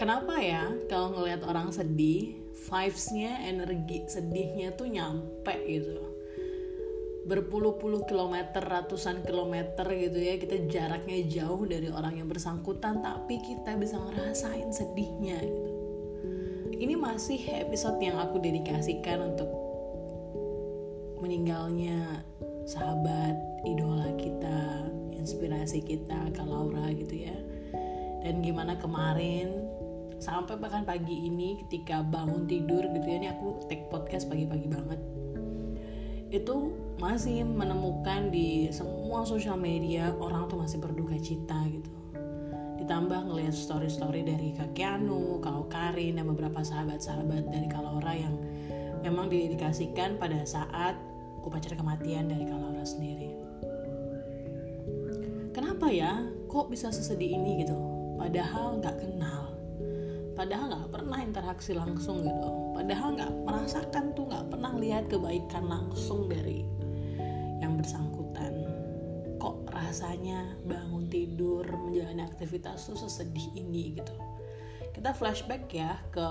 kenapa ya kalau ngelihat orang sedih vibesnya energi sedihnya tuh nyampe gitu? Berpuluh-puluh kilometer ratusan kilometer gitu ya kita jaraknya jauh dari orang yang bersangkutan tapi kita bisa ngerasain sedihnya gitu. Ini masih episode yang aku dedikasikan untuk meninggalnya sahabat idola kita inspirasi kita Kak Laura gitu ya. Dan gimana kemarin sampai bahkan pagi ini ketika bangun tidur gitu ya ini aku take podcast pagi-pagi banget itu masih menemukan di semua sosial media orang tuh masih berduka cita gitu ditambah ngelihat story-story dari Kak Keanu, Kak Karin dan beberapa sahabat-sahabat dari Kalora yang memang didedikasikan pada saat upacara kematian dari Kalora sendiri. Kenapa ya? Kok bisa sesedih ini gitu? Padahal nggak kenal, padahal nggak pernah interaksi langsung gitu, padahal nggak merasakan tuh nggak pernah lihat kebaikan langsung dari yang bersangkutan. Kok rasanya bangun tidur menjalani aktivitas tuh sesedih ini gitu. Kita flashback ya ke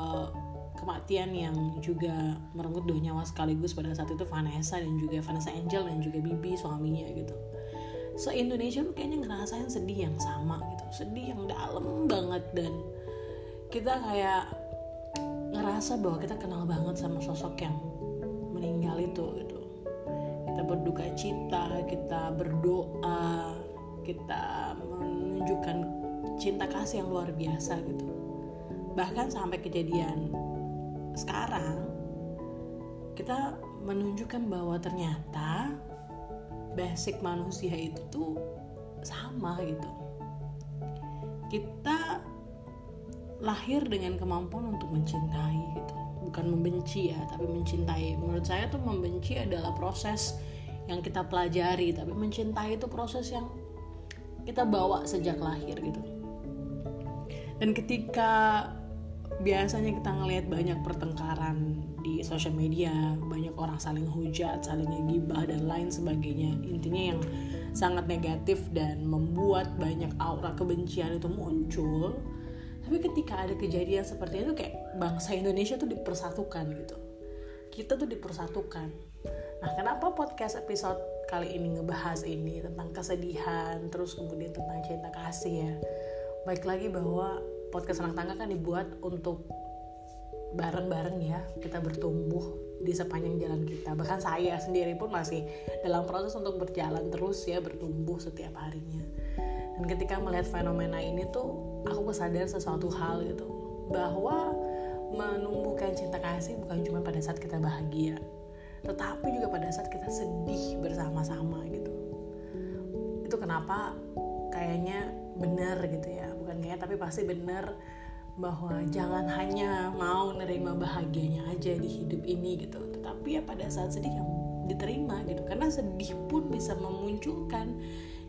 kematian yang juga merenggut dua nyawa sekaligus pada saat itu Vanessa dan juga Vanessa Angel dan juga Bibi suaminya gitu. Se Indonesia tuh kayaknya ngerasain sedih yang sama gitu. Sedih yang dalam banget dan kita kayak ngerasa bahwa kita kenal banget sama sosok yang meninggal itu gitu. Kita berduka cita kita berdoa kita menunjukkan cinta kasih yang luar biasa gitu. Bahkan sampai kejadian sekarang kita menunjukkan bahwa ternyata basic manusia itu tuh sama gitu. Kita lahir dengan kemampuan untuk mencintai gitu. Bukan membenci ya tapi mencintai. Menurut saya tuh membenci adalah proses yang kita pelajari tapi mencintai itu proses yang kita bawa sejak lahir gitu. Dan ketika biasanya kita ngelihat banyak pertengkaran di sosial media banyak orang saling hujat saling gibah dan lain sebagainya intinya yang sangat negatif dan membuat banyak aura kebencian itu muncul tapi ketika ada kejadian seperti itu kayak bangsa Indonesia tuh dipersatukan gitu. Kita tuh dipersatukan. Nah kenapa podcast episode kali ini ngebahas ini tentang kesedihan terus kemudian tentang cinta kasih ya? Baik lagi bahwa podcast anak tangga kan dibuat untuk bareng-bareng ya kita bertumbuh di sepanjang jalan kita. Bahkan saya sendiri pun masih dalam proses untuk berjalan terus ya bertumbuh setiap harinya dan ketika melihat fenomena ini tuh aku kesadar sesuatu hal gitu. Bahwa menumbuhkan cinta kasih bukan cuma pada saat kita bahagia tetapi juga pada saat kita sedih bersama-sama gitu. Itu kenapa kayaknya benar gitu ya. Bukan kayak tapi pasti benar bahwa jangan hanya mau nerima bahagianya aja di hidup ini gitu. Tetapi ya pada saat sedih yang diterima gitu karena sedih pun bisa memunculkan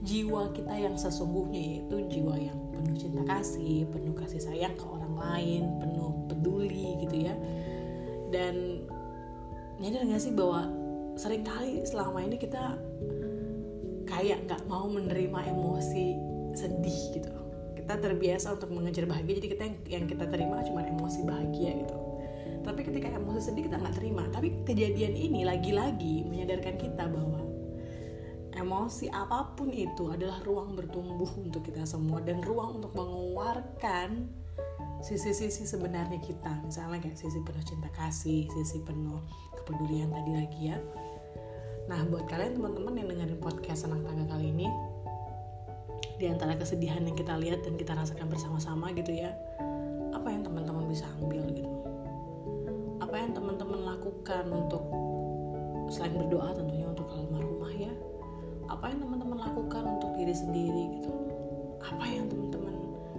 jiwa kita yang sesungguhnya yaitu jiwa yang penuh cinta kasih, penuh kasih sayang ke orang lain, penuh peduli gitu ya. Dan nyadar gak sih bahwa sering kali selama ini kita kayak nggak mau menerima emosi sedih gitu. Kita terbiasa untuk mengejar bahagia, jadi kita yang, yang kita terima cuma emosi bahagia gitu. Tapi ketika emosi sedih kita nggak terima. Tapi kejadian ini lagi-lagi menyadarkan kita bahwa emosi apa pun itu adalah ruang bertumbuh untuk kita semua dan ruang untuk mengeluarkan sisi-sisi sebenarnya kita. Misalnya kayak sisi penuh cinta kasih sisi penuh kepedulian tadi lagi ya. Nah buat kalian teman-teman yang dengerin podcast senang tangga kali ini di antara kesedihan yang kita lihat dan kita rasakan bersama-sama gitu ya apa yang teman-teman bisa ambil gitu apa yang teman-teman lakukan untuk selain berdoa tentunya untuk almarhumah ya apa yang teman-teman lakukan untuk diri sendiri gitu? Apa yang teman-teman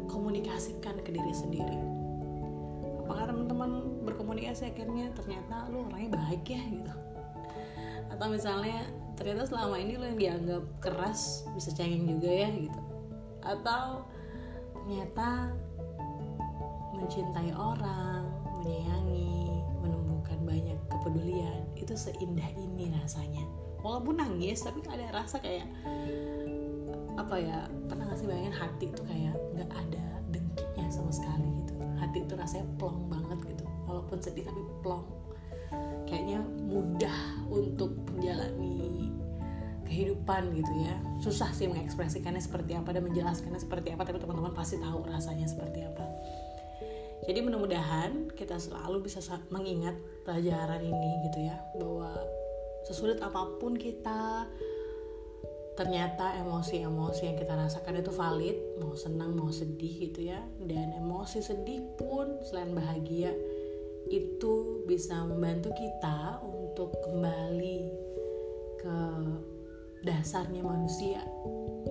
komunikasikan ke diri sendiri? Apakah teman-teman berkomunikasi akhirnya ternyata lu orangnya baik ya gitu? Atau misalnya ternyata selama ini lo yang dianggap keras bisa cengeng juga ya gitu? Atau ternyata mencintai orang menyayangi menumbuhkan banyak kepedulian itu seindah ini rasanya. Walaupun nangis tapi ada rasa kayak apa ya pernah gak sih bayangin hati tuh kayak nggak ada dengkinya sama sekali gitu. Hati itu rasanya plong banget gitu. Walaupun sedih tapi plong. Kayaknya mudah untuk menjalani kehidupan gitu ya. Susah sih mengekspresikannya seperti apa dan menjelaskannya seperti apa tapi teman-teman pasti tahu rasanya seperti apa jadi mudah-mudahan kita selalu bisa mengingat pelajaran ini gitu ya bahwa sesulit apa pun kita ternyata emosi-emosi yang kita rasakan itu valid mau senang mau sedih gitu ya. Dan emosi sedih pun selain bahagia itu bisa membantu kita untuk kembali ke dasarnya manusia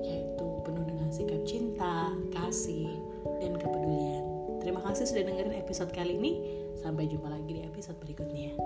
yaitu penuh dengan sikap cinta, kasih sudah dengerin episode kali ini. Sampai jumpa lagi di episode berikutnya.